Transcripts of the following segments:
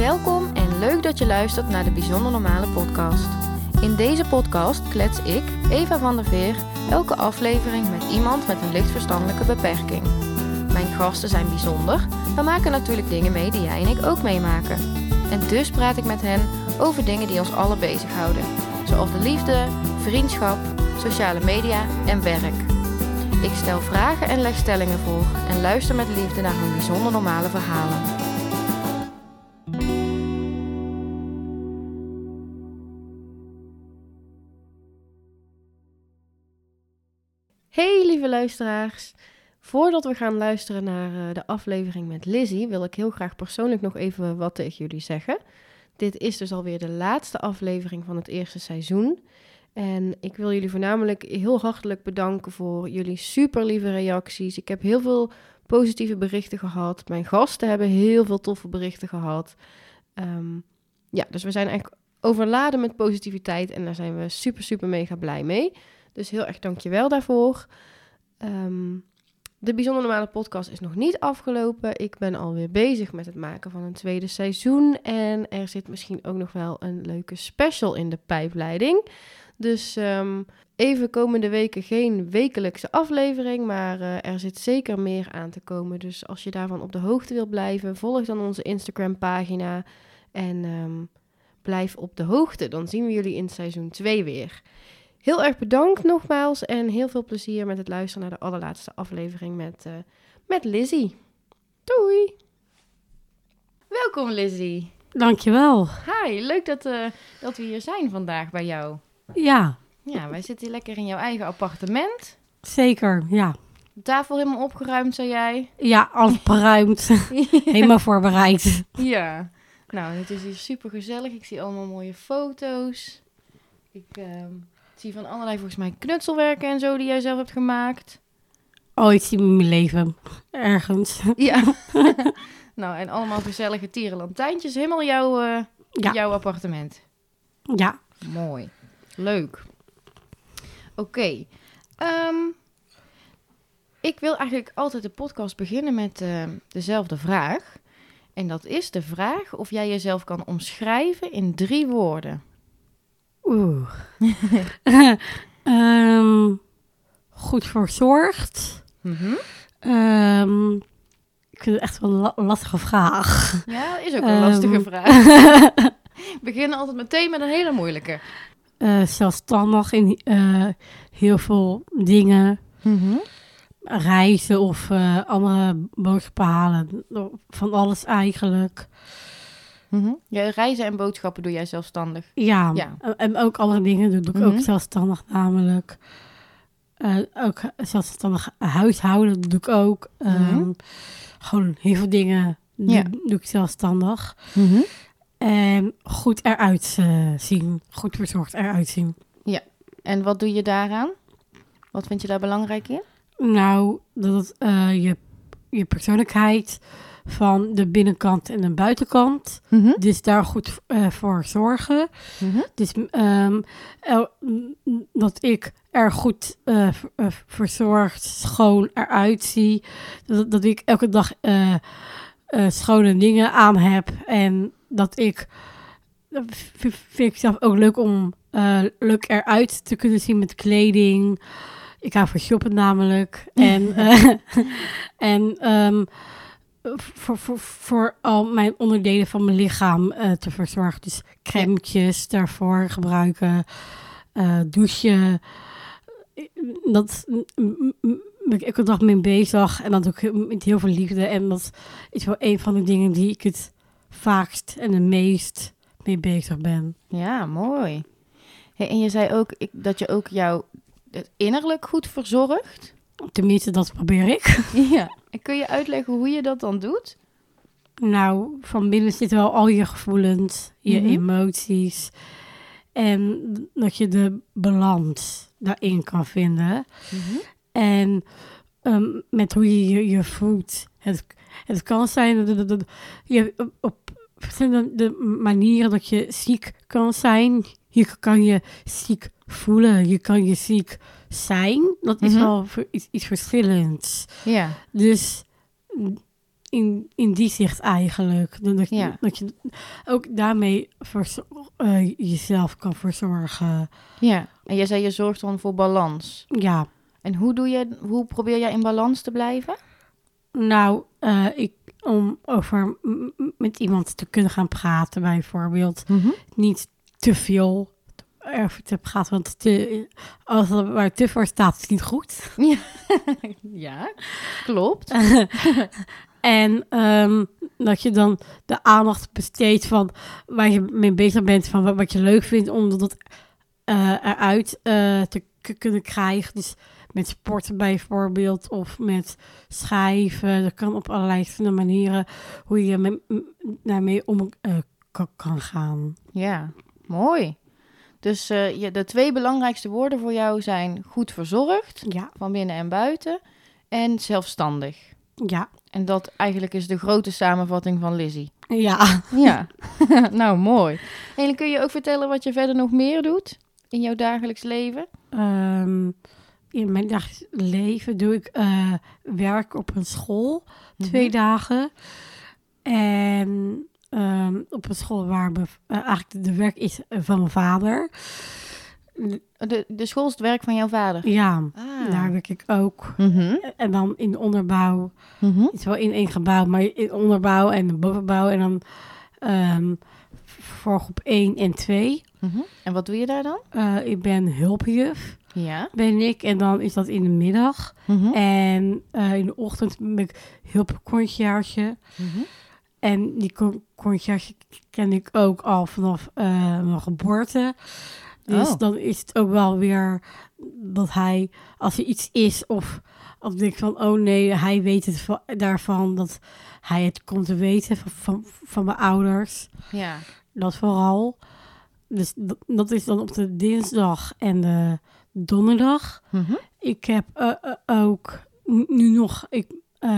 Welkom en leuk dat je luistert naar de Bijzonder Normale podcast. In deze podcast klets ik, Eva van der Veer, elke aflevering met iemand met een licht verstandelijke beperking. Mijn gasten zijn bijzonder, maar maken natuurlijk dingen mee die jij en ik ook meemaken. En dus praat ik met hen over dingen die ons allen bezighouden, zoals de liefde, vriendschap, sociale media en werk. Ik stel vragen en leg stellingen voor en luister met liefde naar hun bijzonder normale verhalen. Luisteraars. Voordat we gaan luisteren naar eh, de aflevering met Lizzie, wil ik heel graag persoonlijk nog even wat tegen jullie zeggen. Dit is dus alweer de laatste aflevering van het eerste seizoen. En ik wil jullie voornamelijk heel hartelijk bedanken voor jullie super lieve reacties. Ik heb heel veel positieve berichten gehad. Mijn gasten hebben heel veel toffe berichten gehad. Ehm, ja, dus we zijn eigenlijk overladen met positiviteit en daar zijn we super, super mega blij mee. Dus heel erg dankjewel daarvoor. Ehm, de Bijzonder Normale podcast is nog niet afgelopen. Ik ben alweer bezig met het maken van een tweede seizoen. En er zit misschien ook nog wel een leuke special in de pijpleiding. Dus um, even komende weken geen wekelijkse aflevering, maar uh, er zit zeker meer aan te komen. Dus als je daarvan op de hoogte wilt blijven, volg dan onze Instagram pagina en um, blijf op de hoogte. Dan zien we jullie in seizoen 2 weer. Heel erg bedankt nogmaals en heel veel plezier met het luisteren naar de allerlaatste aflevering met, uh, met Lizzie. Doei! Welkom Lizzie. Dankjewel. Hi, leuk dat, uh, dat we hier zijn vandaag bij jou. Ja. Ja, wij zitten hier lekker in jouw eigen appartement. Zeker, ja. De tafel helemaal opgeruimd, zei jij? Ja, alles opgeruimd. helemaal voorbereid. Ja. Nou, het is hier super gezellig. Ik zie allemaal mooie foto's. Ik uh, zie van allerlei volgens mij knutselwerken en zo die jij zelf hebt gemaakt. Ooit in mijn leven. Ergens. Ja. nou, en allemaal gezellige tierenlantijntjes. Helemaal jouw, uh, ja. jouw appartement. Ja. Mooi. Leuk. Oké. Okay. Um, ik wil eigenlijk altijd de podcast beginnen met uh, dezelfde vraag. En dat is de vraag of jij jezelf kan omschrijven in drie woorden. Oeh. um, goed verzorgd. Mm -hmm. um, ik vind het echt wel een la lastige vraag. Ja, is ook een lastige vraag. Ik begin altijd meteen met een hele moeilijke. Uh, zelfstandig in uh, heel veel dingen. Mm -hmm. Reizen of uh, andere boodschappen halen. Van alles eigenlijk. Mm -hmm. ja, reizen en boodschappen doe jij zelfstandig? Ja, ja. en ook andere dingen doe ik mm -hmm. ook zelfstandig namelijk. ook zelfstandig huishouden doe ik ook. Um, gewoon heel veel dingen ja. doe, ik zelfstandig. -hmm. En goed eruit uh, zien. Goed verzorgd eruit zien. Ja. En wat doe je daaraan? Wat vind je daar belangrijk in? Nou, dat het, uh, je, je persoonlijkheid van de binnenkant en de buitenkant. Mm -hmm. Dus daar goed uh, voor zorgen. Mm -hmm. Dus um, dat ik er goed uh, verzorgd, schoon eruit zie. Dat, dat ik elke dag schone dingen aan heb. En dat ik, dat vind ik zelf ook leuk om leuk eruit te kunnen zien met kleding. Ik hou van shoppen namelijk. en en um, voor, voor, voor al mijn onderdelen van mijn lichaam uh, te verzorgen. Dus crèmetjes daarvoor gebruiken. douchen. Dat ben ik elke dag mee bezig. En dat ik met heel veel liefde. En dat is wel een van de dingen die ik het vaakst en het meest mee bezig ben. Ja, mooi. En je zei ook ik, dat je ook het innerlijk goed verzorgt. Tenminste, dat probeer ik. Ja. En kun je uitleggen hoe je dat dan doet? Nou, van binnen zitten wel al je gevoelens, je Mhm. mm -hmm. emoties. En dat je de balans daarin kan vinden. Mm -hmm. En um, met hoe je je, je voelt. Het, het kan zijn dat, dat, dat je op verschillende manieren dat je ziek kan zijn. Je kan je ziek voelen. Je kan je ziek zijn. Dat is Mhm. wel voor iets, iets verschillends. Ja. Dus in, in die zicht eigenlijk. Dat, je- Ja. dat je ook daarmee verzor- eh, jezelf kan verzorgen. Ja. En jij zei je zorgt dan voor balans. Ja, En hoe, doe je, hoe probeer jij in balans te blijven? nou, eh, ik, om over met iemand te kunnen gaan praten bijvoorbeeld. Niet te veel erover te praten, want te, als er waar te voor staat is het niet goed. Ja, klopt. En ehm, dat je dan de aandacht besteedt van waar je mee bezig bent, van wat, wat je leuk vindt, om dat eh, eruit eh, te kunnen krijgen. Dus met sporten bijvoorbeeld, of met schrijven. Dat kan op allerlei verschillende manieren hoe je daarmee om eh, kan gaan. Ja, mooi. Dus eh, je, de twee belangrijkste woorden voor jou zijn goed verzorgd, Ja, van binnen en buiten, en zelfstandig. ja, En dat eigenlijk is de grote samenvatting van Lizzie. ja. Ja, nou mooi. En dan kun je ook vertellen wat je verder nog meer doet in jouw dagelijks leven? Ehm, in mijn dagelijks leven doe ik eh, werk op een school, twee Mhm. dagen. En ehm, op een school waar mijn, eh, eigenlijk de werk is van mijn vader. De, de school is het werk van jouw vader? Ja, Ah. daar werk ik ook. Mhm, En dan in de onderbouw, mhm. het is wel in één gebouw, maar in onderbouw en bovenbouw. En dan ehm, voor groep 1 en 2. Mhm. En wat doe je daar dan? Eh, ik ben hulpjuf, Ja. ben ik. En dan is dat in de middag. Mhm. En eh, in de ochtend ben ik hulpconciërge. En die con- conciërge ken ik ook al vanaf eh, mijn geboorte. Dus Oh. dan is het ook wel weer dat hij, als er iets is of als ik denk van, oh nee, hij weet het va- daarvan, dat hij het komt te weten van, van, van mijn ouders. Ja. Dat vooral. Dus dat, dat is dan op de dinsdag en de donderdag. Mhm. Ik heb eh, eh, ook nu nog, ik,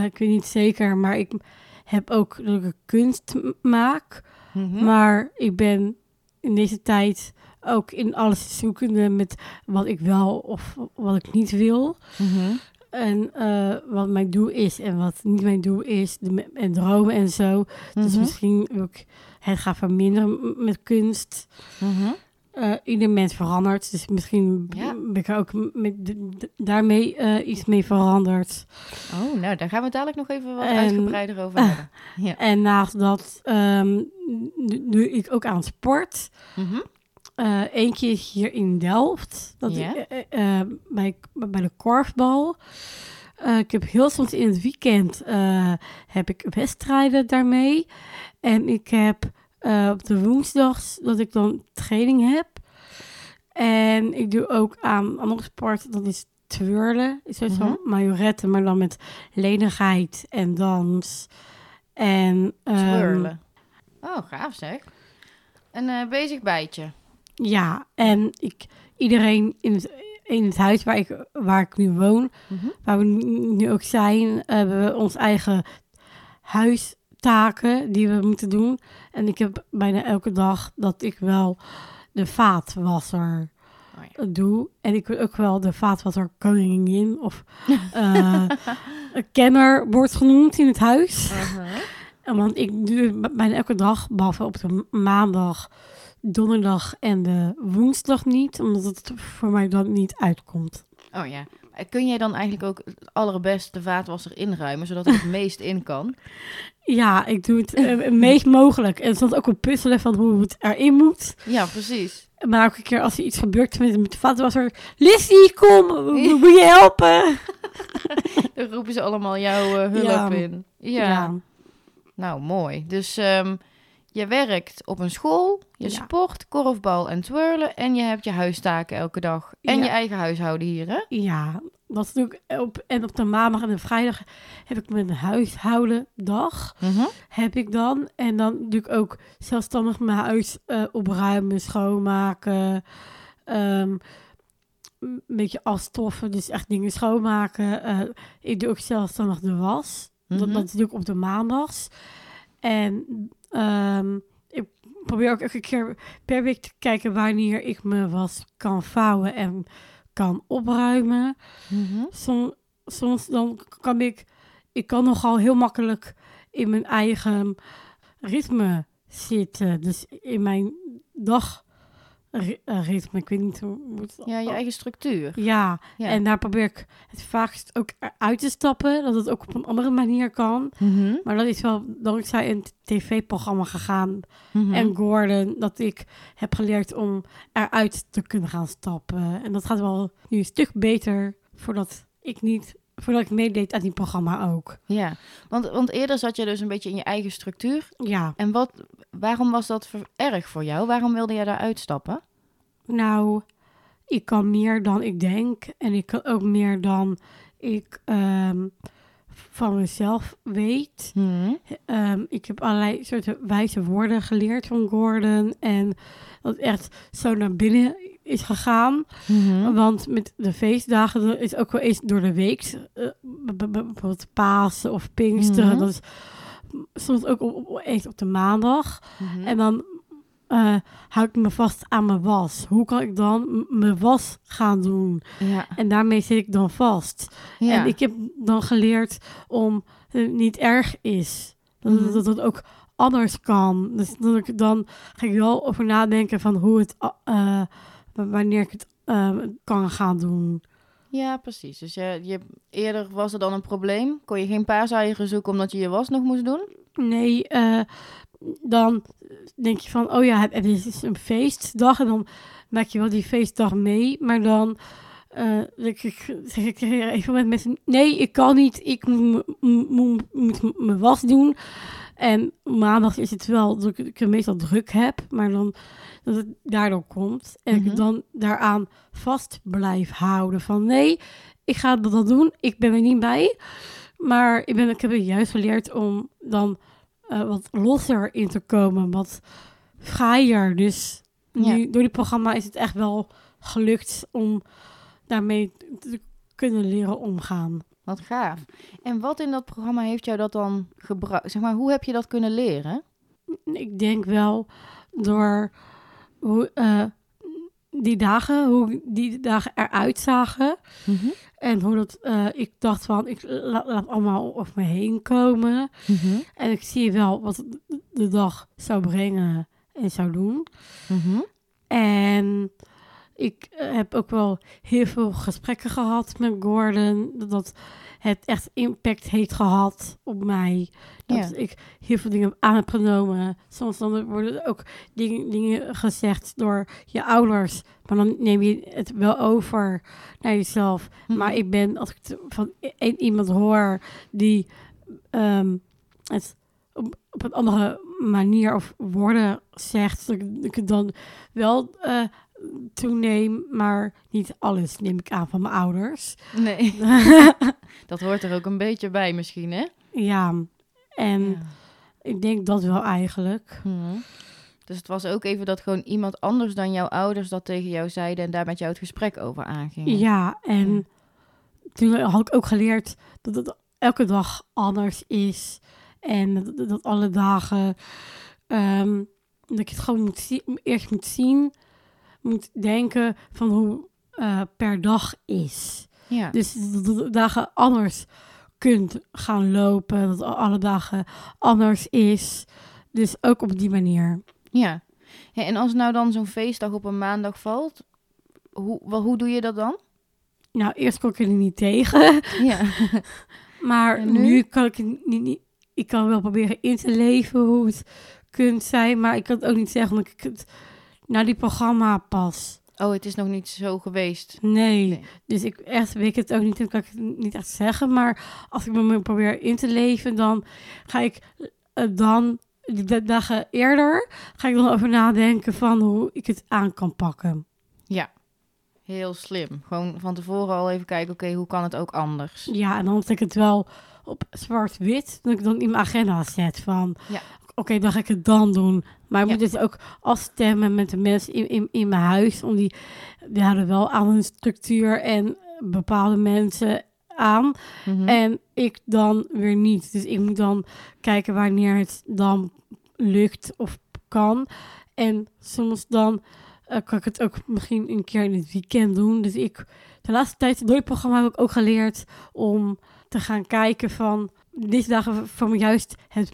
ik weet niet zeker, maar ik heb ook dat ik kunst maak. Mhm. Maar ik ben in deze tijd ook in alles zoekende met wat ik wel of wat ik niet wil. Mhm. En eh, wat mijn doel is en wat niet mijn doel is. De, en dromen en zo. Dus Mhm. misschien wil ik het gaan verminderen met kunst. Eh, ieder mens verandert. Dus misschien Ja. ben ik ook met, daarmee eh, iets mee veranderd. Oh, nou, daar gaan we het dadelijk nog even wat En- uitgebreider over hebben. Ja. En naast dat ehm, doe- doe ik ook aan sport. Mhm. Keer hier in Delft. Dat ik, eh, eh, bij, bij de korfbal. Eh, ik heb heel soms in het weekend eh, heb ik wedstrijden daarmee. En ik heb eh, op de woensdags dat ik dan training heb. En ik doe ook aan andere sport. Dat is twirlen. Is van majorette, maar dan met lenigheid en dans. En Twirlen. Oh, gaaf zeg. Een eh, bezig bijtje. Ja, en ik, iedereen in het, in het huis waar ik, waar ik nu woon, Mhm. waar we nu ook zijn, hebben we ons eigen huistaken die we moeten doen. En ik heb bijna elke dag dat ik wel de vaatwasser Oh ja. doe. En ik wil ook wel de vaatwasser koningin of eh, kenner wordt genoemd in het huis. Mhm. En Want ik doe bijna elke dag, behalve op de ma- maandag, donderdag en de woensdag niet, omdat het voor mij dan niet uitkomt. Oh ja. Kun jij dan eigenlijk ook het allerbest de vaatwasser inruimen, zodat er het meest in kan? Ja, ik doe het het meest mogelijk. En soms ook een puzzelen van hoe het erin moet. Ja, precies. Maar elke keer als er iets gebeurt met, met de vaatwasser, Lissy, kom, wil je helpen? Dan roepen ze allemaal jouw eh, hulp Ja. in. Ja. Nou, mooi. Dus ehm, je werkt op een school, je Ja. sport, korfbal en twirlen en je hebt je huistaken elke dag. En Ja. je eigen huishouden hier, hè? Ja, dat doe ik op, en op de maandag en de vrijdag heb ik mijn huishoudendag. heb ik dan. En dan doe ik ook zelfstandig mijn huis eh, opruimen, schoonmaken. ehm, een beetje afstoffen, dus echt dingen schoonmaken. Eh, ik doe ook zelfstandig de was. Mhm. dat, dat doe ik op de maandags. En ehm, ik probeer ook elke keer per week te kijken wanneer ik me was kan vouwen en kan opruimen. Mhm. Som- soms dan kan ik, ik kan nogal heel makkelijk in mijn eigen ritme zitten. Dus in mijn dagritme. Ik weet niet hoe het... Ja, je eigen structuur. Ja, Ja. en daar probeer ik het vaakst ook uit te stappen. Dat het ook op een andere manier kan. Mhm, Maar dat is wel dankzij een tv-programma gegaan. mhm. En Gordon, dat ik heb geleerd om eruit te kunnen gaan stappen. En dat gaat wel nu een stuk beter voordat ik niet... Voordat ik meedeed aan die programma ook. Ja, want, want eerder zat je dus een beetje in je eigen structuur. Ja, En wat, waarom was dat erg voor jou? Waarom wilde jij daar uitstappen? nou, ik kan meer dan ik denk. En ik kan ook meer dan ik ehm, van mezelf weet. Mhm. Ehm, ik heb allerlei soorten wijze woorden geleerd van Gordon. En dat echt zo naar binnen is gegaan. Mhm. Want met de feestdagen is ook wel eens door de week, eh, bijvoorbeeld Pasen of Pinksteren, Mhm. dat is soms ook op, op, eens op de maandag. Mhm. En dan eh hou ik me vast aan mijn was. Hoe kan ik dan mijn was gaan doen? ja. En daarmee zit ik dan vast. Ja. En ik heb dan geleerd om het niet erg is. Dat, dat het ook anders kan. Dus dat ik, dan ga ik wel over nadenken van hoe het, eh, wanneer ik het eh, kan gaan doen. ja, precies. Dus je, je, eerder was er dan een probleem. Kon je geen paaseieren zoeken omdat je je was nog moest doen? Nee, eh, dan denk je van, oh ja, je dus een feestdag en dan maak je wel die feestdag mee, maar dan eh, zeg ik, zeg ik even met mensen, nee, ik kan niet, ik moet mijn was doen. En maandag is het wel dat ik, het meestal druk heb, maar dan dat het daardoor komt. En Mhm. ik dan daaraan vast blijf houden van, nee, ik ga dat doen, ik ben er niet bij. Maar ik, ben, ik heb het juist geleerd om dan eh, wat losser in te komen, wat vrijer. Dus nu, Ja. door dit programma is het echt wel gelukt om daarmee te kunnen leren omgaan. Wat gaaf. En wat in dat programma heeft jou dat dan gebruikt? Zeg maar, hoe heb je dat kunnen leren? Ik denk wel door hoe, eh, die dagen, hoe die dagen eruit zagen. Mhm. En hoe dat, eh, ik dacht van, ik la- laat allemaal over me heen komen. Mhm. En ik zie wel wat de dag zou brengen en zou doen. Mhm. En ik eh, heb ook wel heel veel gesprekken gehad met Gordon. Dat het echt impact heeft gehad op mij. Dat Ja. ik heel veel dingen aan heb genomen. Soms dan worden ook dingen, dingen gezegd door je ouders. Maar dan neem je het wel over naar jezelf. Mhm. Maar ik ben, als ik het van één iemand hoor die ehm, het op, op een andere manier of woorden zegt, dat ik, dat ik het dan wel eh, toeneem, maar niet alles neem ik aan van mijn ouders. Nee, dat hoort er ook een beetje bij misschien, hè? ja, en Ja. ik denk dat wel eigenlijk. Mhm. Dus het was ook even dat gewoon iemand anders dan jouw ouders dat tegen jou zeiden en daar met jou het gesprek over aanging. Ja, en toen had ik ook geleerd dat het elke dag anders is. En dat, alle dagen, ehm, dat ik het gewoon moet eerst moet zien, moet denken van hoe eh, per dag is. Ja. Dus dat dagen anders kunt gaan lopen, dat alle dagen anders is. Dus ook op die manier. ja. Ja, En als nou dan zo'n feestdag op een maandag valt, hoe, wel, hoe doe je dat dan? Nou, eerst kon ik er niet tegen. Ja. Maar nu? nu? kan ik niet, niet... Ik kan wel proberen in te leven hoe het kunt zijn. Maar ik kan het ook niet zeggen omdat ik het naar die programma pas. Oh, het is nog niet zo geweest. Nee. Nee. Dus ik echt weet het ook niet. Dan kan ik het niet echt zeggen. Maar als ik me probeer in te leven, dan ga ik eh, dan... Da- dagen eerder ga ik dan over nadenken van hoe ik het aan kan pakken. Ja. Heel slim. Gewoon van tevoren al even kijken, oké, hoe kan het ook anders? Ja, en dan zet ik het wel op zwart-wit. Dat ik dan in mijn agenda zet van... Ja. Oké, dan ga ik het dan doen. Maar ik Ja. moet dus ook afstemmen met de mensen in, in, in mijn huis. Om die, die houden wel aan hun structuur en bepaalde mensen aan. Mhm. En ik dan weer niet. Dus ik moet dan kijken wanneer het dan lukt of kan. En soms dan eh, kan ik het ook misschien een keer in het weekend doen. Dus ik, de laatste tijd door het programma heb ik ook geleerd om te gaan kijken van deze dagen voor me juist het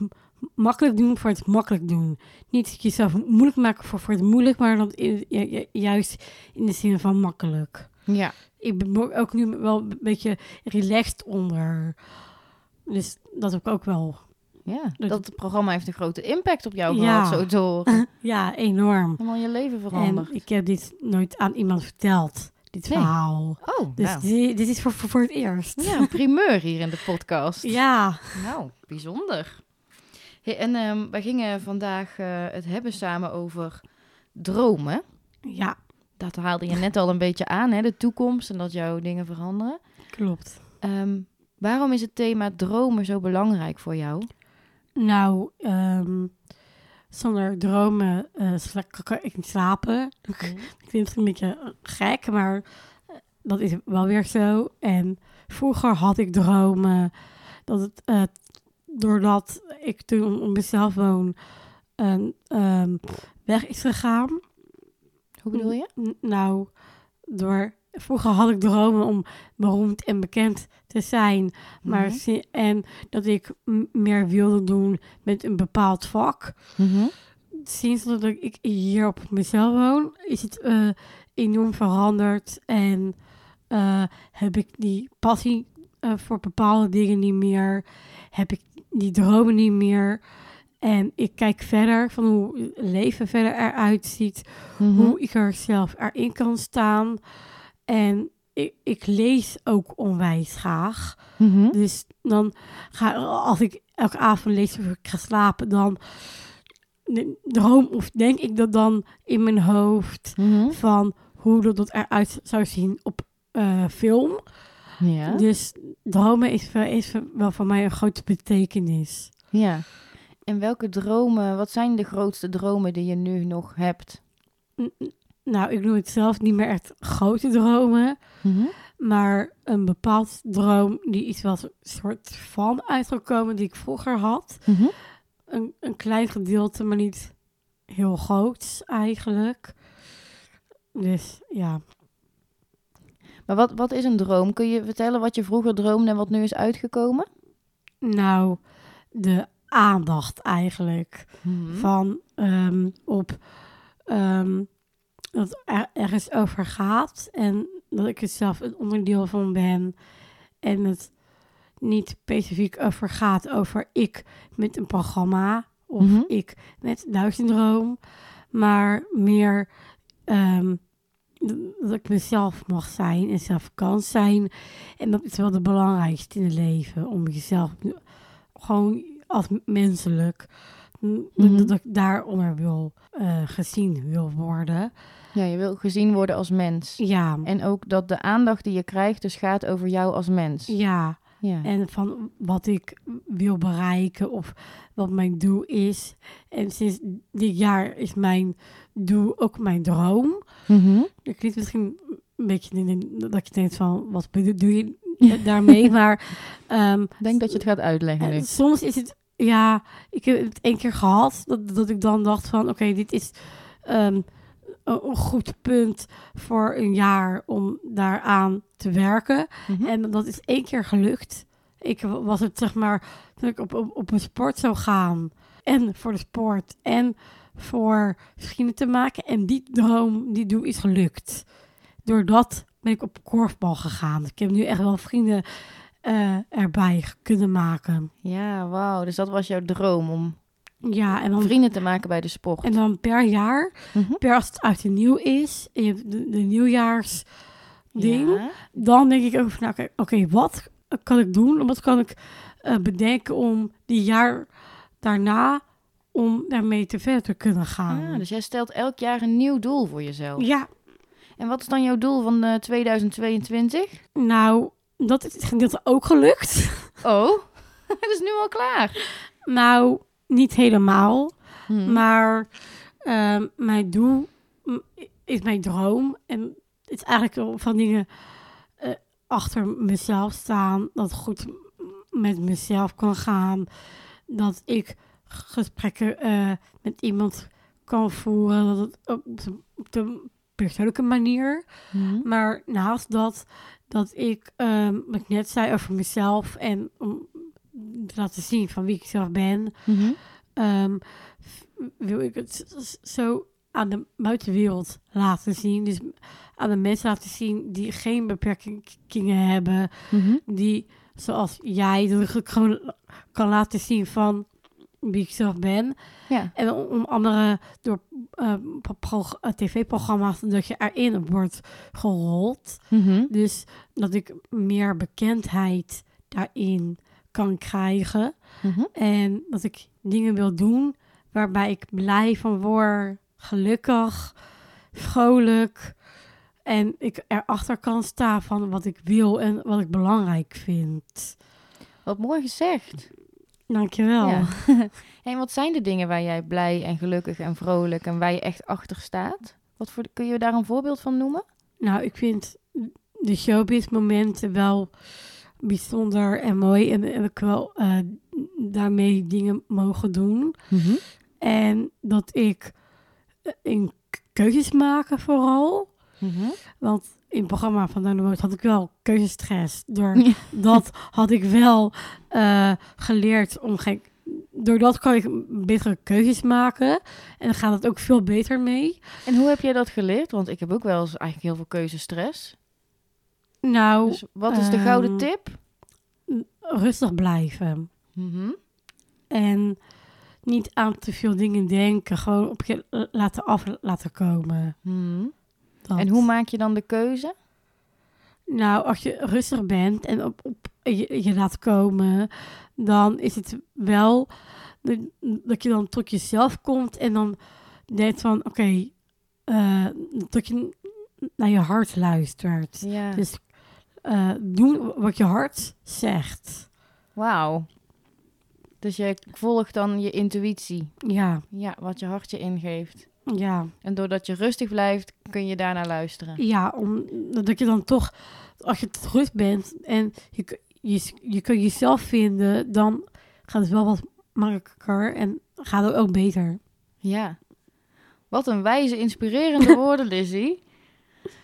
makkelijk doen voor het makkelijk doen. Niet jezelf moeilijk maken voor, voor het moeilijk, maar dan in- juist in de zin van makkelijk. Ja. Ik ben ook nu wel een beetje relaxed onder. Dus dat heb ik ook wel. ja. Dat- Dat programma heeft een grote impact op jou Ja. gehad, zo horen. Ja, enorm. Helemaal je leven En veranderd. ik heb dit nooit aan iemand verteld, dit Nee. verhaal. Oh, Dus nou. di- dit is voor, voor, voor het eerst. Ja, een primeur hier in de podcast. Ja, Nou, bijzonder. Hey, en ehm, wij gingen vandaag eh, het hebben samen over dromen. ja, Dat haalde je net al een beetje aan, hè? de toekomst en dat jouw dingen veranderen. klopt. Ehm, waarom is het thema dromen zo belangrijk voor jou? Nou, ehm, zonder dromen eh, sla- kan ik niet slapen. Ik vind het een beetje gek, maar eh, dat is wel weer zo. En vroeger had ik dromen dat het, eh, doordat ik toen op mezelf woon, een ehm, weg is gegaan. Hoe bedoel je? N- nou, door, vroeger had ik dromen om beroemd en bekend te zijn. Maar Mhm. En dat ik meer wilde doen met een bepaald vak. Mhm. Sinds dat ik hier op mezelf woon, is het eh, enorm veranderd. En eh, heb ik die passie eh, voor bepaalde dingen niet meer. Heb ik die dromen niet meer. En ik kijk verder van hoe leven verder eruit ziet Mhm. hoe ik er zelf erin kan staan. En ik, ik lees ook onwijs graag. Mhm. Dus dan ga als ik elke avond lees of ik ga slapen, dan droom of denk ik dat dan in mijn hoofd Mhm. van hoe dat, dat eruit zou zien op eh, film. Ja. Dus dromen is, wel- is wel voor mij een grote betekenis. ja. En welke dromen, wat zijn de grootste dromen die je nu nog hebt? Nou, ik noem het zelf niet meer echt grote dromen. Mhm. Maar een bepaald droom die wel een soort van uitgekomen die ik vroeger had. Mhm. Een, een klein gedeelte, maar niet heel groot eigenlijk. Dus ja, Maar wat, wat is een droom? Kun je vertellen wat je vroeger droomde en wat nu is uitgekomen? nou, de aandacht eigenlijk. Mhm. Van ehm, op ehm, dat er ergens over gaat en dat ik er zelf een onderdeel van ben. En het niet specifiek over gaat over ik met een programma of Mhm. ik met Down-syndroom, maar meer ehm, d- dat ik mezelf mag zijn en zelf kan zijn. En dat is wel het belangrijkste in het leven, om jezelf gewoon als menselijk, n- Mhm. dat ik daaronder wil eh, gezien wil worden. Ja, je wil gezien worden als mens. Ja, En ook dat de aandacht die je krijgt dus gaat over jou als mens. ja. Ja. En van wat ik wil bereiken of wat mijn doel is. En sinds dit jaar is mijn doel ook mijn droom. Ik klinkt misschien een beetje dat je denkt van, wat bedoel doe je daarmee? maar ehm, Ik denk dat je het gaat uitleggen nu. en soms is het, ja, ik heb het één keer gehad dat, dat ik dan dacht van, oké, dit is ehm, een, goed punt voor een jaar om daaraan te werken. Mhm. En dat is één keer gelukt. Ik wa- was het zeg maar dat ik op, op, op een sport zou gaan. En voor de sport. En voor vrienden te maken. En die droom, die doel is gelukt. Doordat ben ik op korfbal gegaan. Ik heb nu echt wel vrienden eh, erbij kunnen maken. Ja, wauw. Dus dat was jouw droom om Ja, en dan, vrienden te maken bij de sport. en dan per jaar, Mhm. per als het uit de nieuw is. En je hebt de, de nieuwjaars ding. Ja. dan denk ik ook van, nou, oké, wat kan ik doen? Wat kan ik eh, bedenken om die jaar daarna, om daarmee te verder te kunnen gaan? Ah, dus jij stelt elk jaar een nieuw doel voor jezelf. Ja, En wat is dan jouw doel van eh, 2022? nou, dat is gedeelte ook gelukt. Oh, het is nu al klaar. nou, niet helemaal, Hm. maar ehm, mijn doel is mijn droom. En het is eigenlijk van dingen eh, achter mezelf staan, dat goed met mezelf kan gaan, dat ik gesprekken eh, met iemand kan voeren, dat het op de, op de persoonlijke manier. Hm. Maar naast dat, dat ik, ehm, wat ik net zei over mezelf en om laten zien van wie ik zelf ben, Mhm. ehm, wil ik het zo aan de buitenwereld laten zien. Dus aan de mensen laten zien die geen beperkingen hebben, Mhm. die zoals jij, gewoon kan laten zien van wie ik zelf ben. Ja. En om andere door eh, tv-programma's dat je erin wordt gerold. Mhm. Dus dat ik meer bekendheid daarin kan krijgen. Mhm. En dat ik dingen wil doen waarbij ik blij van word, gelukkig, vrolijk. En ik erachter kan staan van wat ik wil en wat ik belangrijk vind. Wat mooi gezegd. Dankjewel. Ja. en wat zijn de dingen waar jij blij en gelukkig en vrolijk en waar je echt achter staat? Wat voor, kun je daar een voorbeeld van noemen? Nou, ik vind de showbiz-momenten wel bijzonder en mooi. En, en ik wel eh, daarmee dingen mogen doen. En dat ik eh, in keuzes maken vooral. Mhm. Want in het programma van Download had ik wel keuzestress. Door dat had ik wel eh, geleerd om geen... Doordat kan ik betere keuzes maken. En dan gaat het ook veel beter mee. En hoe heb jij dat geleerd? Want ik heb ook wel eens eigenlijk heel veel keuzestress. Nou, Dus wat is de gouden ehm, tip? rustig blijven. Mhm. En niet aan te veel dingen denken. Gewoon op je laten af laten komen. Mhm. En hoe maak je dan de keuze? Nou, als je rustig bent en op, op je, je laat komen, dan is het wel dat- dat je dan tot jezelf komt en dan denkt van, oké, eh, dat je naar je hart luistert. Ja. Dus eh, doen wat je hart zegt. Wauw. Dus je volgt dan je intuïtie. Ja, Ja, wat je hart je ingeeft. ja. En doordat je rustig blijft, kun je daarnaar luisteren. Ja, omdat je dan toch, als je rust bent en je, je, je kunt jezelf vinden, dan gaat het wel wat makkelijker en gaat het ook beter. Ja. Wat een wijze, inspirerende woorden, Lizzie.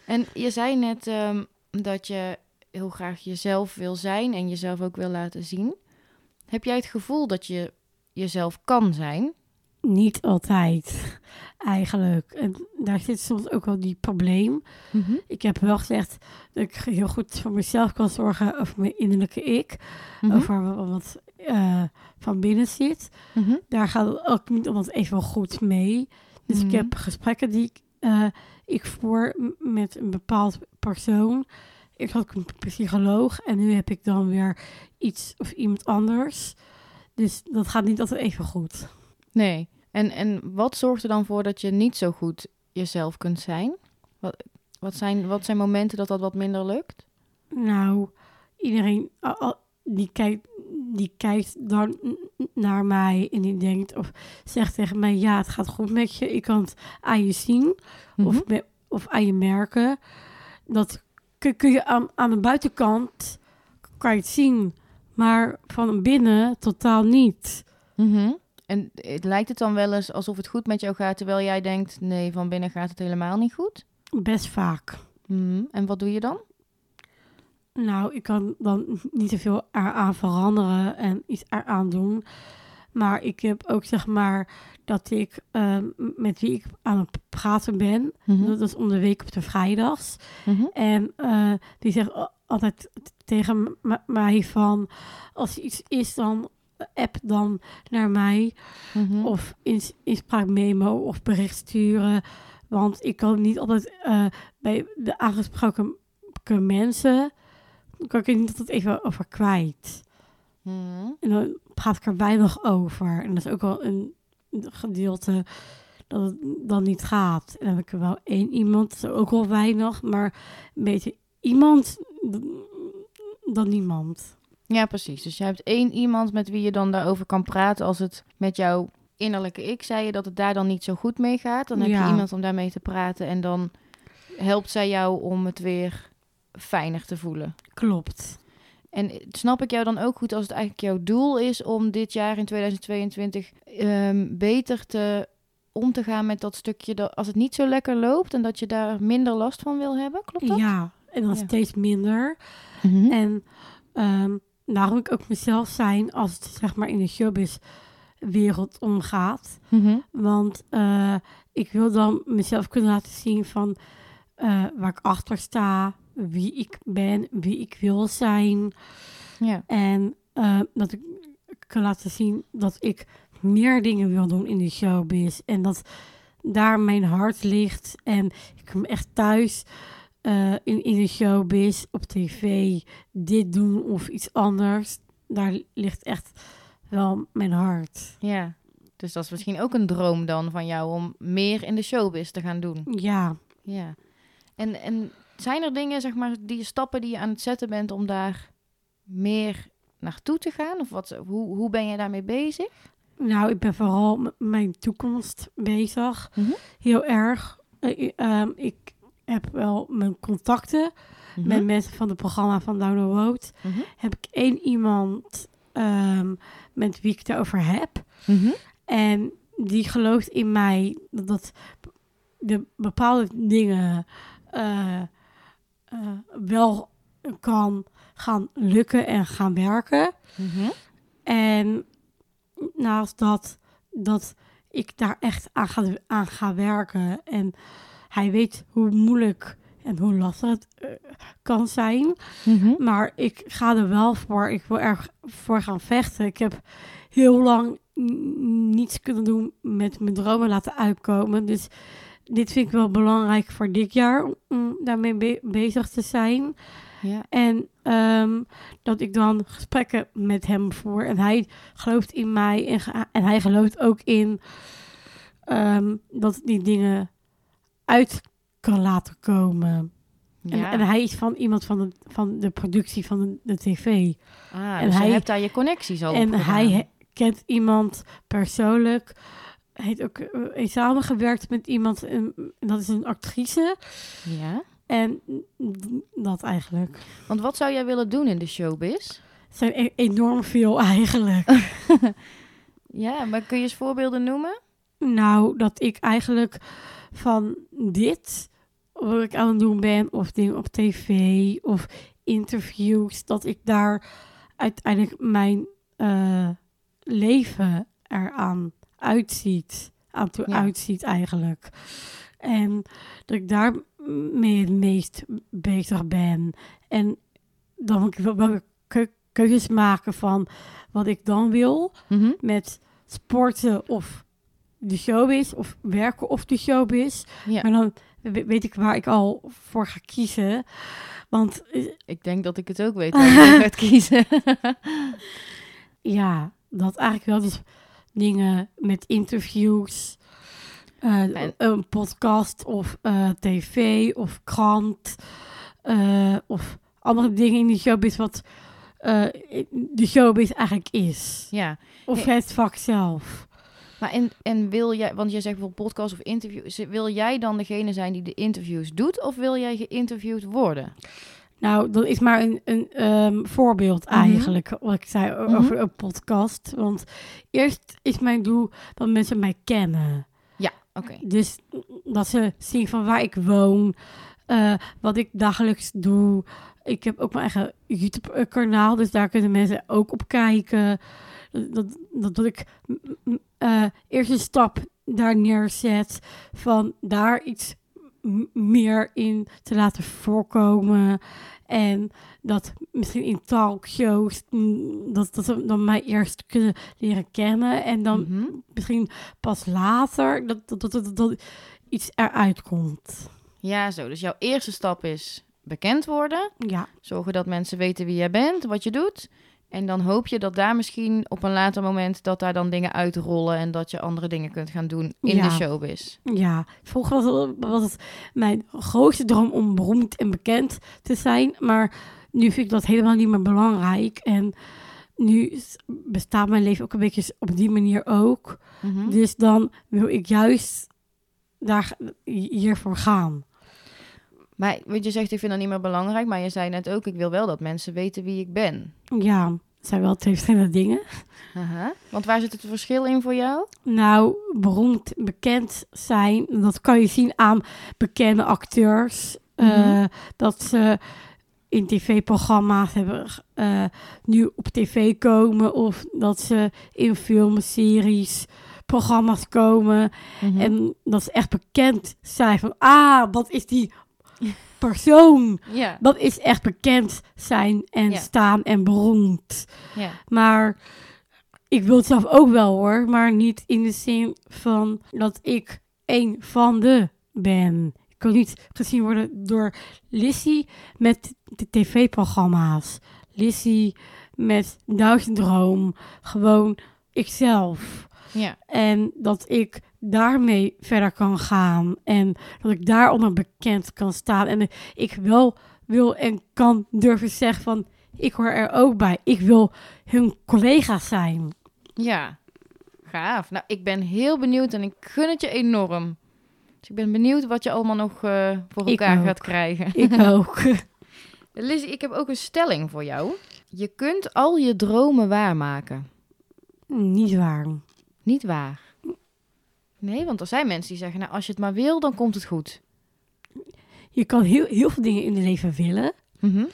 En je zei net ehm, dat je heel graag jezelf wil zijn en jezelf ook wil laten zien. Heb jij het gevoel dat je jezelf kan zijn? Niet altijd, eigenlijk. En daar zit soms ook wel die probleem. Ik heb wel gezegd dat ik heel goed voor mezelf kan zorgen over mijn innerlijke ik. Mhm. Over wa- wat eh, van binnen zit. Mhm. Daar gaat het ook niet altijd even goed mee. Dus Mhm. ik heb gesprekken die ik, eh, ik voer met een bepaald persoon. Ik had een psycholoog en nu heb ik dan weer iets of iemand anders. Dus dat gaat niet altijd even goed. Nee. En, en wat zorgt er dan voor dat je niet zo goed jezelf kunt zijn? Wat, wat, zijn, wat zijn momenten dat dat wat minder lukt? Nou, iedereen die kijkt, die kijkt dan naar mij en die denkt of zegt tegen mij: Ja, het gaat goed met je. Ik kan het aan je zien Mhm. of, me- of aan je merken. Dat kun, kun je aan, aan de buitenkant kan je het zien, maar van binnen totaal niet. Mhm. En het lijkt het dan wel eens alsof het goed met jou gaat, terwijl jij denkt: nee, van binnen gaat het helemaal niet goed? Best vaak. Mhm. En wat doe je dan? Nou, ik kan dan niet te veel eraan veranderen en iets eraan doen. Maar ik heb ook zeg maar dat ik ehm, met wie ik aan het praten ben. Mhm. Dat is om de week op de vrijdags. Mhm. En eh, die zegt altijd tegen mij van... Als er iets is, dan app dan naar mij. Mhm. Of ins inspraakmemo of bericht sturen. Want ik kan niet altijd eh, bij de aangesproken ke- mensen... Kan ik er niet altijd even over kwijt. En dan praat ik er weinig over. En dat is ook wel een gedeelte dat het dan niet gaat. En dan heb ik er wel één iemand, ook wel weinig, maar beter iemand d- dan niemand. Ja, precies. Dus je hebt één iemand met wie je dan daarover kan praten als het met jouw innerlijke ik, zei je, dat het daar dan niet zo goed mee gaat. Dan heb Ja. je iemand om daarmee te praten en dan helpt zij jou om het weer fijner te voelen. Klopt. En snap ik jou dan ook goed als het eigenlijk jouw doel is om dit jaar in 2022 ehm, beter te om te gaan met dat stukje dat als het niet zo lekker loopt en dat je daar minder last van wil hebben? Klopt dat? Ja, en dan Ja. steeds minder. Mhm. En nou wil ik ook mezelf zijn als het zeg maar in de showbiz-wereld omgaat. Mhm. Want eh, ik wil dan mezelf kunnen laten zien van eh, waar ik achter sta, wie ik ben, wie ik wil zijn. Ja. En eh, dat ik kan laten zien dat ik meer dingen wil doen in de showbiz. En dat daar mijn hart ligt. En ik kom echt thuis eh, in, in de showbiz, op tv, dit doen of iets anders. Daar ligt echt wel mijn hart. ja. Dus dat is misschien ook een droom dan van jou om meer in de showbiz te gaan doen. Ja, Ja. En, en zijn er dingen, zeg maar, die stappen die je aan het zetten bent om daar meer naartoe te gaan? Of wat, hoe, hoe ben je daarmee bezig? nou, ik ben vooral met mijn toekomst bezig. Mhm. Heel erg. Eh, ehm, ik heb wel mijn contacten Mhm. met mensen van het programma van Down the Road. Mhm. Heb ik één iemand ehm, met wie ik het over heb. En die gelooft in mij dat, dat de bepaalde dingen eh, eh, wel kan gaan lukken en gaan werken. Mhm. En naast dat, dat ik daar echt aan ga, aan ga werken. En hij weet hoe moeilijk en hoe lastig het eh, kan zijn. Mhm. Maar ik ga er wel voor. Ik wil er voor gaan vechten. Ik heb heel lang niets kunnen doen met mijn dromen laten uitkomen. Dus dit vind ik wel belangrijk voor dit jaar om daarmee be- bezig te zijn. Ja. En ehm, dat ik dan gesprekken met hem voer. En hij gelooft in mij. En, en hij gelooft ook in ehm, dat die dingen uit kan laten komen. En, Ja. en hij is van iemand van de, van de productie van de, de tv. ah, en dus hij- je hebt daar je connecties al en hij kent iemand persoonlijk. Heeft ook eh, heeft samengewerkt met iemand. En, en dat is een actrice. Ja. En dat eigenlijk. Want wat zou jij willen doen in de showbiz? Het zijn e- enorm veel eigenlijk. Ja, maar kun je eens voorbeelden noemen? nou, dat ik eigenlijk van dit, wat ik aan het doen ben, of dingen op tv, of interviews, dat ik daar uiteindelijk mijn eh, leven eraan uitziet. Aan toe Ja. uitziet eigenlijk. En dat ik daar mee het meest bezig ben. En dan moet ik wel keuzes maken van wat ik dan wil Mhm. met sporten of de showbiz, of werken of de showbiz. Ja. Maar dan we- weet ik waar ik al voor ga kiezen. Want eh, Ik denk dat ik het ook weet waar je gaat kiezen. ja, dat eigenlijk wel dus dingen met interviews, eh, En- een podcast of eh, tv of krant eh, of andere dingen in de showbiz wat de showbiz eigenlijk is. ja. Of het vak zelf. Maar en, en wil jij, want jij zegt bijvoorbeeld podcast of interviews, wil jij dan degene zijn die de interviews doet of wil jij geïnterviewd worden? Nou, dat is maar een, een ehm, voorbeeld Mhm. eigenlijk, wat ik zei Mhm. over een podcast. Want eerst is mijn doel dat mensen mij kennen. Oké. Dus dat ze zien van waar ik woon, eh, wat ik dagelijks doe. Ik heb ook mijn eigen YouTube-kanaal, dus daar kunnen mensen ook op kijken. Dat, dat, ik eh, eerst een stap daar neerzet van daar iets meer in te laten voorkomen. En dat misschien in talkshows, mm, dat, dat ze dan mij eerst kunnen leren kennen. En dan Mhm. misschien pas later dat, dat, dat, dat, dat iets eruit komt. Ja, zo. Dus jouw eerste stap is bekend worden. Ja, Zorgen dat mensen weten wie jij bent, wat je doet. En dan hoop je dat daar misschien op een later moment dat daar dan dingen uitrollen en dat je andere dingen kunt gaan doen in Ja. de showbiz. ja. Vroeger was was het mijn grootste droom om beroemd en bekend te zijn. Maar nu vind ik dat helemaal niet meer belangrijk. En nu bestaat mijn leven ook een beetje op die manier ook. Mhm. Dus dan wil ik juist daar hiervoor gaan. Maar wat je zegt, ik vind dat niet meer belangrijk. Maar je zei net ook, ik wil wel dat mensen weten wie ik ben. Ja, het zijn wel twee verschillende dingen. Aha. Want waar zit het verschil in voor jou? Nou, beroemd, bekend zijn, dat kan je zien aan bekende acteurs. eh, Mhm. dat ze in tv-programma's hebben eh, nu op tv komen of dat ze in films, series, programma's komen Mhm. en dat ze echt bekend zijn van ah, wat is die persoon? ja, Dat is echt bekend zijn en Ja. staan en beroemd. ja. Maar ik wil het zelf ook wel hoor, maar niet in de zin van dat ik een van de ben. Ik wil niet gezien worden door Lissy met de tv-programma's. Lissy met Down-syndroom. Gewoon ikzelf. ja. En dat ik daarmee verder kan gaan. En dat ik daaronder bekend kan staan. En ik wel wil en kan durven zeggen van... Ik hoor er ook bij. Ik wil hun collega zijn. Ja, gaaf. Nou, ik ben heel benieuwd en ik gun het je enorm. Dus ik ben benieuwd wat je allemaal nog eh, voor elkaar gaat krijgen. Ik ook. Lizzie, ik heb ook een stelling voor jou. Je kunt al je dromen waarmaken. Niet waar. Niet waar. Nee, want er zijn mensen die zeggen, nou, als je het maar wil, dan komt het goed. Je kan heel, heel veel dingen in het leven willen. Mhm.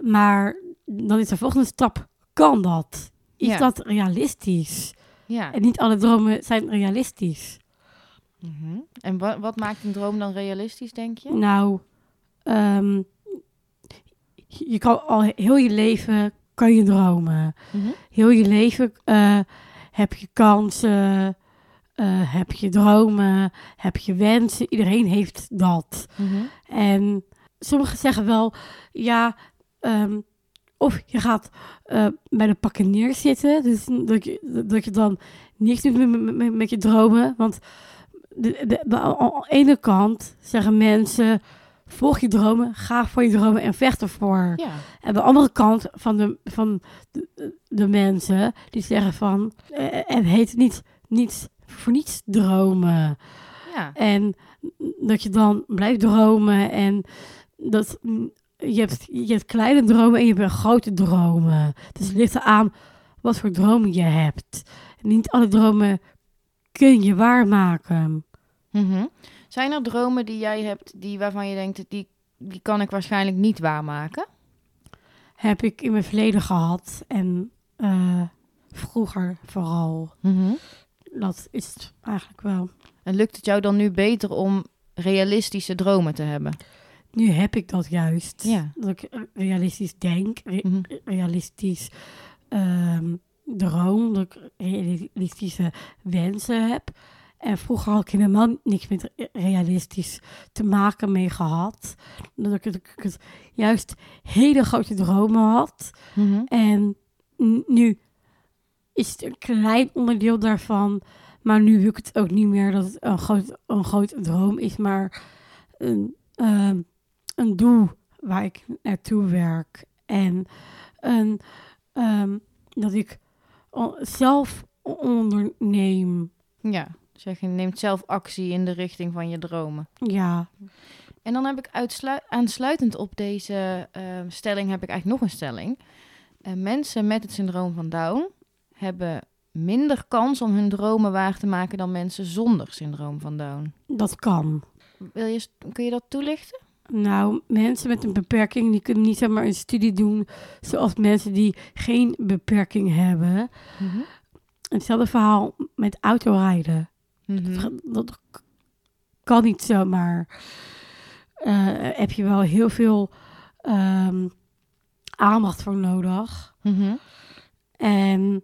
Maar dan is de volgende stap. Kan dat? Is Ja. dat realistisch? Ja. En niet alle dromen zijn realistisch. Mhm. En wa- wat maakt een droom dan realistisch, denk je? Nou, ehm, je kan al heel je leven kan je dromen. Mhm. Heel je leven eh, heb je kansen, eh, heb je dromen, heb je wensen. Iedereen heeft dat. Mhm. En sommigen zeggen wel, ja, ehm, of je gaat eh, bij de pakken neerzitten. Dus dat je, dat je dan niks doet met, met, je dromen. Want de, de, de- aan de ene kant zeggen mensen, volg je dromen, ga voor je dromen en vecht ervoor. Ja. En de andere kant van de, van de, de mensen, die zeggen van, eh, het heet niet, niet voor niets dromen. Ja. En dat je dan blijft dromen en dat je hebt, je hebt kleine dromen en je hebt grote dromen. Dus het ligt eraan wat voor dromen je hebt. Niet alle dromen kun je waarmaken. Mhm. Zijn er dromen die jij hebt die, waarvan je denkt, die, die kan ik waarschijnlijk niet waarmaken? Heb ik in mijn verleden gehad en eh, vroeger vooral. Mhm. Dat is het eigenlijk wel. En lukt het jou dan nu beter om realistische dromen te hebben? Nu heb ik dat juist. Ja. Dat ik realistisch denk, re- Mhm. realistisch ehm, droom, dat ik realistische wensen heb. En vroeger had ik helemaal niks met re- realistisch te maken mee gehad. Dat ik, het juist hele grote dromen had. Mhm. En nu is het een klein onderdeel daarvan. Maar nu wil ik het ook niet meer dat het een groot, een groot droom is, maar een, ehm, een doel waar ik naartoe werk. En een, ehm, dat ik zelf onderneem. Ja, zeg je neemt zelf actie in de richting van je dromen. Ja, En dan heb ik aansluitend op deze ehm, stelling heb ik eigenlijk nog een stelling. Eh, mensen met het syndroom van Down hebben minder kans om hun dromen waar te maken dan mensen zonder syndroom van Down. dat kan. Wil je, kun je dat toelichten? Nou, mensen met een beperking die kunnen niet zomaar een studie doen zoals mensen die geen beperking hebben. Hetzelfde verhaal met autorijden. Mhm. Dat, kan niet zomaar. Eh heb je wel heel veel ehm, aandacht voor nodig. Mhm. En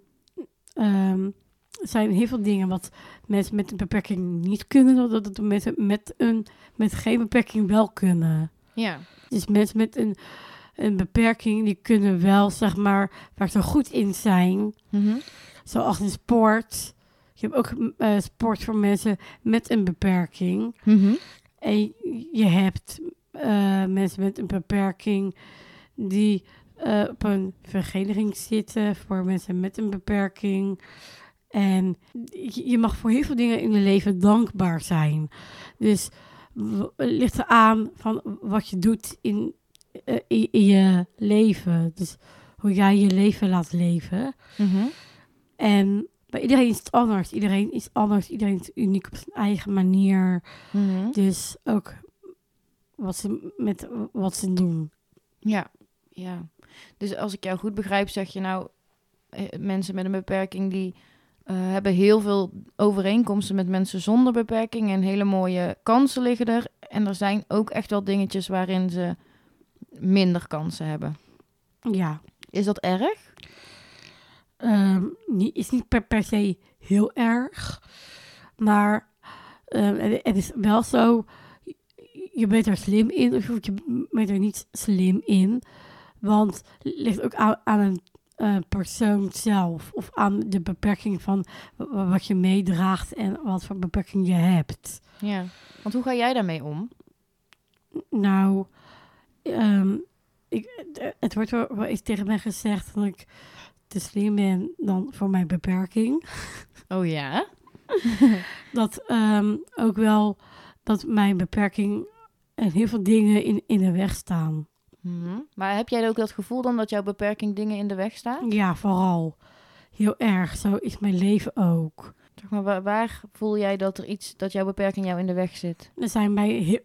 ehm, er zijn heel veel dingen wat mensen met een beperking niet kunnen, dat dat mensen met, een, met geen beperking wel kunnen. Ja. Dus mensen met een, een beperking, die kunnen wel, zeg maar, waar ze goed in zijn, Mhm. zoals in sport. Je hebt ook eh, sport voor mensen met een beperking. Mhm. En je hebt eh, mensen met een beperking die eh, op een vereniging zitten voor mensen met een beperking. En je mag voor heel veel dingen in je leven dankbaar zijn. Dus het ligt eraan van wat je doet in, eh, in, in je leven. Dus hoe jij je leven laat leven. Mhm. En bij iedereen is het anders. Iedereen is anders. Iedereen is uniek op zijn eigen manier. Mhm. Dus ook wat ze met wat ze doen. Ja. Ja. Dus als ik jou goed begrijp, zeg je nou... eh, mensen met een beperking die eh, hebben heel veel overeenkomsten met mensen zonder beperking. En hele mooie kansen liggen er. En er zijn ook echt wel dingetjes waarin ze minder kansen hebben. Ja. Is dat erg? Niet, is niet per, per se heel erg. Maar ehm, het, het is wel zo. Je bent er slim in, of je bent er niet slim in. Want het ligt ook aan, aan een eh, persoon zelf. Of aan de beperking van wa- wat je meedraagt en wat voor beperking je hebt. Ja. Want hoe ga jij daarmee om? Nou, ehm, ik, het wordt wel, wel eens tegen mij gezegd dat ik te slim ben dan voor mijn beperking. Oh ja? dat ehm, ook wel dat mijn beperking en heel veel dingen in, in de weg staan. Mhm. Maar heb jij ook dat gevoel dan dat jouw beperking dingen in de weg staat? Ja, vooral. Heel erg. Zo is mijn leven ook. Zeg maar, waar, waar voel jij dat er iets, dat jouw beperking jou in de weg zit? Er zijn bij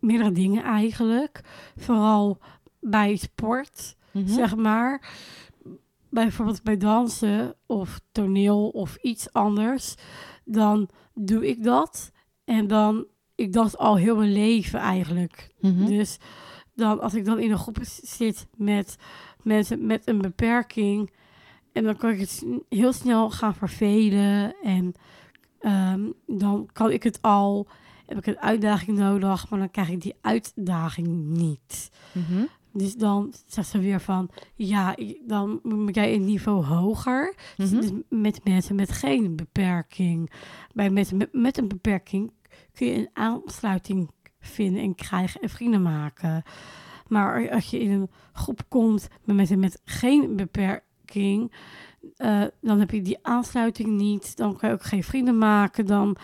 meerdere dingen eigenlijk. Vooral bij sport, Mhm. zeg maar. Bijvoorbeeld bij dansen of toneel of iets anders. Dan doe ik dat. En dan, ik dans al heel mijn leven eigenlijk. Mhm. Dus dan, als ik dan in een groep zit met mensen met een beperking, en dan kan ik het heel snel gaan vervelen. En ehm, dan kan ik het al, heb ik een uitdaging nodig, maar dan krijg ik die uitdaging niet. Mhm. Dus dan zegt ze weer van, ja, dan moet jij een niveau hoger. Mhm. Dus met mensen met geen beperking. Bij mensen met, met een beperking kun je een aansluiting vinden en krijgen en vrienden maken. Maar als je in een groep komt met mensen met geen beperking, eh, dan heb je die aansluiting niet. Dan kan je ook geen vrienden maken. Dan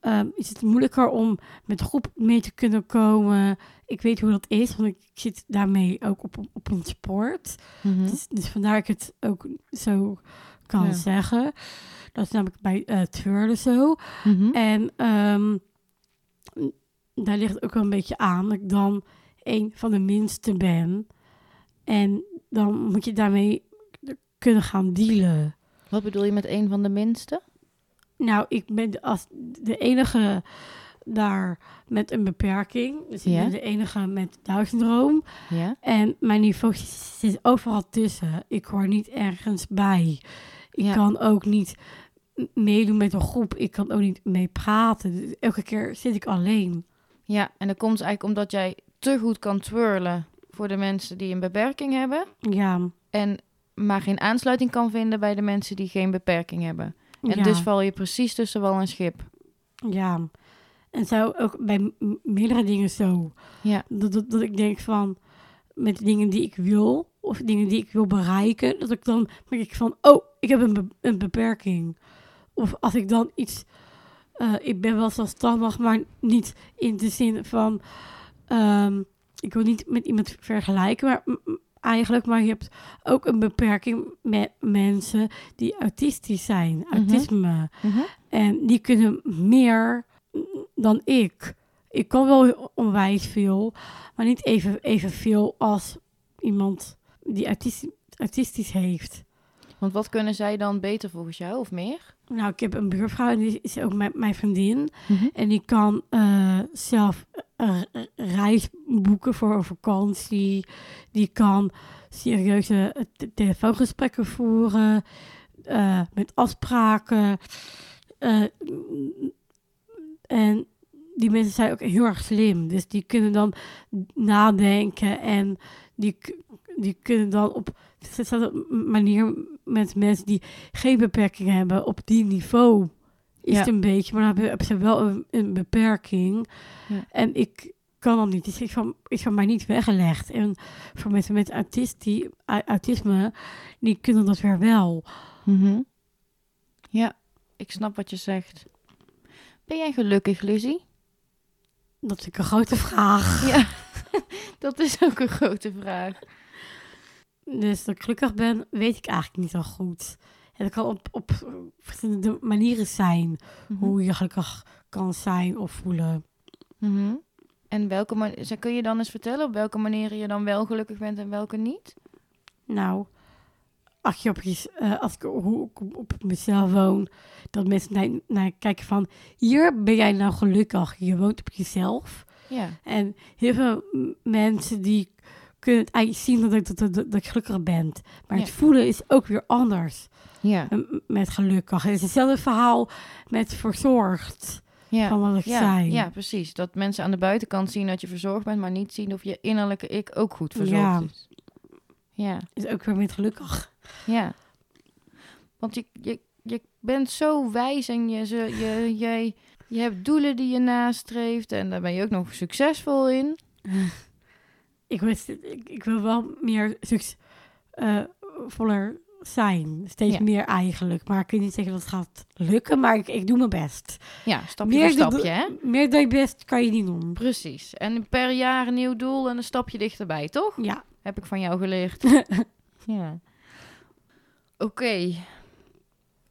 ehm, is het moeilijker om met de groep mee te kunnen komen. Ik weet hoe dat is, want ik zit daarmee ook op, op een sport. Mhm. Dus, dus vandaar ik het ook zo kan Ja. zeggen. Dat is namelijk bij twirlen zo. Mhm. En ehm, daar ligt ook wel een beetje aan dat ik dan een van de minste ben. En dan moet je daarmee kunnen gaan dealen. Wat bedoel je met een van de minste? Nou, ik ben als de enige daar met een beperking. Dus ik Ja. ben de enige met Down-syndroom. Ja. En mijn niveau zit overal tussen. Ik hoor niet ergens bij. Ik Ja. kan ook niet meedoen met een groep. Ik kan ook niet mee praten. Dus elke keer zit ik alleen. Ja, en dat komt eigenlijk omdat jij te goed kan twirlen voor de mensen die een beperking hebben. Ja. En maar geen aansluiting kan vinden bij de mensen die geen beperking hebben. En ja, dus val je precies tussen wal en schip. ja. En zo ook bij meerdere dingen zo. Ja. Dat, dat, dat ik denk van, met dingen die ik wil, of dingen die ik wil bereiken, dat ik dan denk ik van, oh, ik heb een, be- een beperking. Of als ik dan iets, eh, ik ben wel zelfstandig, maar niet in de zin van, ehm, ik wil niet met iemand vergelijken, maar eigenlijk, maar je hebt ook een beperking met mensen die autistisch zijn, autisme. Mhm. En die kunnen meer dan ik. Ik kan wel onwijs veel, maar niet even, evenveel als iemand die autistisch, autistisch heeft. Want wat kunnen zij dan beter volgens jou of meer? Nou, ik heb een buurvrouw en die is ook mijn, mijn vriendin. En die kan eh, zelf eh, reis boeken voor een vakantie. Die kan serieuze eh, te- telefoongesprekken voeren. met afspraken. En die mensen zijn ook heel erg slim. Dus die kunnen dan nadenken. En die, die kunnen dan op dezelfde manier met mensen die geen beperking hebben. Op die niveau is Ja. het een beetje. Maar dan hebben, ze wel een, een beperking. Ja. En ik kan dat niet. Dus is van, is van mij niet weggelegd. En voor mensen met autistie, autisme, die kunnen dat weer wel. Mhm. Ja, ik snap wat je zegt. Ben jij gelukkig, Lizzie? Dat is een grote vraag. Ja, dat is ook een grote vraag. Dus dat ik gelukkig ben, weet ik eigenlijk niet zo goed. En dat kan op, op verschillende manieren zijn. Mhm. Hoe je gelukkig kan zijn of voelen. Mhm. En welke kun je dan eens vertellen op welke manieren je dan wel gelukkig bent en welke niet? Nou, als, je op eh, als ik hoe ik op, mezelf woon, dat mensen naar, naar kijken van, hier ben jij nou gelukkig, je woont op jezelf. Ja, En heel veel mensen die kunnen het eigenlijk zien dat, ik- dat, dat, dat, ik gelukkig ben. Maar het voelen is ook weer anders ja, met gelukkig. Het is hetzelfde verhaal met verzorgd, ja. van wat ik Ja, zei. ja, precies. Dat mensen aan de buitenkant zien dat je verzorgd bent, maar niet zien of je innerlijke ik ook goed verzorgd Ja. is. Ja, Is ook weer met gelukkig. ja. Want je, je, je bent zo wijs en je, ze- je, je, je hebt doelen die je nastreeft en daar ben je ook nog succesvol in. Ik, wist, ik, ik wil wel meer eh, voller zijn. Steeds Ja. meer eigenlijk. Maar ik kan niet zeggen dat het gaat lukken, maar ik, ik doe mijn best. Ja, stapje meer stapje, hè? Meer dan je best kan je niet doen. Precies. En per jaar een nieuw doel en een stapje dichterbij, toch? Ja. Heb ik van jou geleerd. ja. Oké.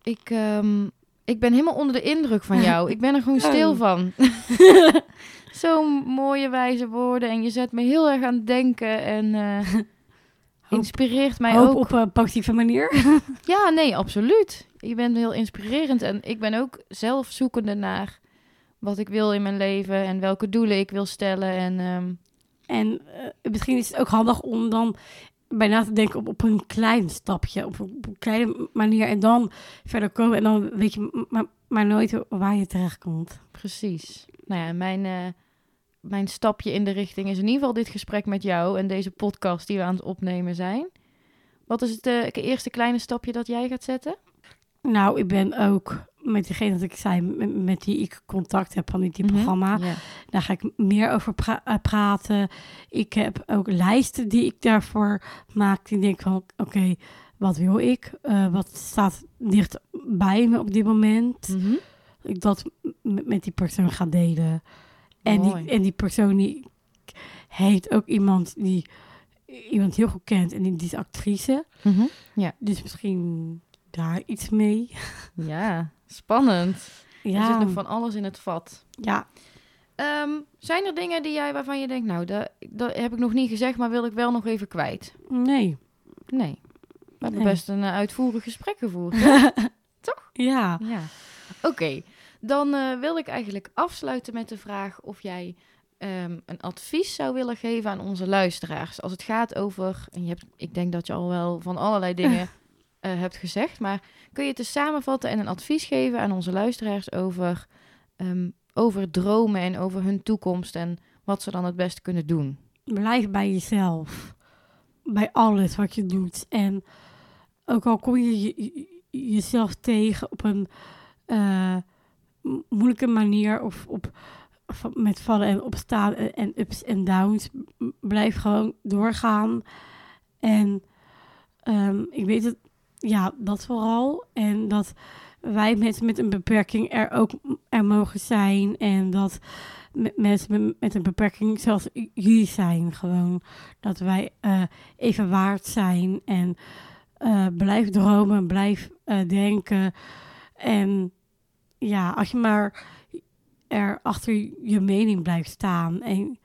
Ik, ehm, ik ben helemaal onder de indruk van jou. Ik ben er gewoon stil van. Zo'n mooie wijze woorden. En je zet me heel erg aan het denken. En eh, inspireert mij ook. op een positieve manier. Ja, nee, absoluut. Je bent heel inspirerend. En ik ben ook zelf zoekende naar wat ik wil in mijn leven. En welke doelen ik wil stellen. En ehm, En eh, misschien is het ook handig om dan bij na te denken op, op een klein stapje, op, een- op een kleine manier en dan verder komen. En dan weet je maar, maar nooit waar je terecht komt. Precies. Nou ja, mijn, eh, mijn stapje in de richting is in ieder geval dit gesprek met jou en deze podcast die we aan het opnemen zijn. Wat is het eh, eerste kleine stapje dat jij gaat zetten? Nou, ik ben ook met diegene dat ik zei, met, met die ik contact heb van dit Mhm. programma. Daar ga ik meer over pra- eh, praten. Ik heb ook lijsten die ik daarvoor maak. Die denk van, oké, wat wil ik? Wat staat dicht bij me op dit moment? Mhm. Ik dat met die persoon ga delen. En Mooi. die, en die persoon die heet ook iemand die iemand heel goed kent en die, die is actrice. Mhm. Dus misschien daar iets mee. Ja, spannend. Er zit Ja, nog van alles in het vat. ja. Ehm, zijn er dingen die jij waarvan je denkt, nou, dat, dat heb ik nog niet gezegd, maar wil ik wel nog even kwijt? nee. Nee. We hebben Nee. best een eh, uitvoerig gesprek gevoerd. hè? Ja. Ja. Oké, dan eh, wil ik eigenlijk afsluiten met de vraag of jij ehm, een advies zou willen geven aan onze luisteraars. Als het gaat over, en je hebt, ik denk dat je al wel van allerlei dingen eh, hebt gezegd, maar kun je het eens samenvatten en een advies geven aan onze luisteraars over, ehm, over dromen en over hun toekomst en wat ze dan het beste kunnen doen? Blijf bij jezelf. Bij alles wat je doet. En ook al kom je- jezelf tegen op een eh, mo- moeilijke manier of op, van- met vallen en opstaan en, ups en downs, blijf gewoon doorgaan. En ehm, ik weet het, ja, dat vooral. En dat wij mensen met een beperking er ook er mogen zijn. En dat mensen met, een beperking zoals jullie zijn. Gewoon dat wij eh, even waard zijn en eh, blijf dromen, blijf denken. En ja, als je maar er achter je mening blijft staan. En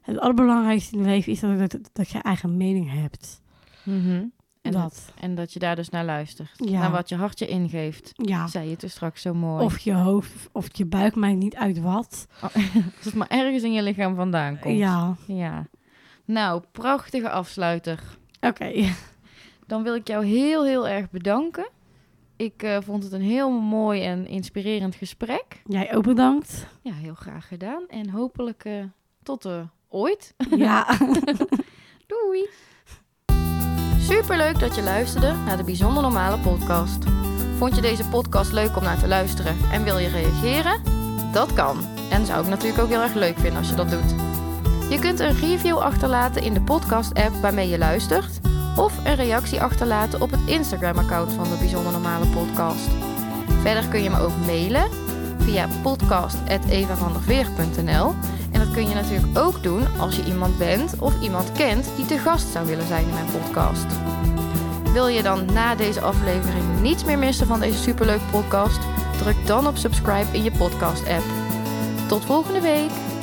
het allerbelangrijkste in het leven is dat, dat, dat je eigen mening hebt. En dat. dat. en dat je daar dus naar luistert. Ja. Naar wat je hartje ingeeft. Ja. Zei je toen straks zo mooi. Of je hoofd of je buik maakt niet uit wat. Als het maar ergens in je lichaam vandaan komt. Ja, Ja. Nou, prachtige afsluiter. oké. Dan wil ik jou heel, heel erg bedanken. Ik eh, vond het een heel mooi en inspirerend gesprek. Jij ook bedankt. Ja, heel graag gedaan. En hopelijk eh, tot eh, ooit. Ja. Doei! Superleuk dat je luisterde naar de Bijzonder Normale podcast. Vond je deze podcast leuk om naar te luisteren en wil je reageren? Dat kan. En zou ik natuurlijk ook heel erg leuk vinden als je dat doet. Je kunt een review achterlaten in de podcast-app waarmee je luistert, of een reactie achterlaten op het Instagram-account van de Bijzonder Normale podcast. Verder kun je me ook mailen via podcast.evavanderveer.nl en dat kun je natuurlijk ook doen als je iemand bent of iemand kent die te gast zou willen zijn in mijn podcast. Wil je dan na deze aflevering niets meer missen van deze superleuke podcast? Druk dan op subscribe in je podcast app. Tot volgende week!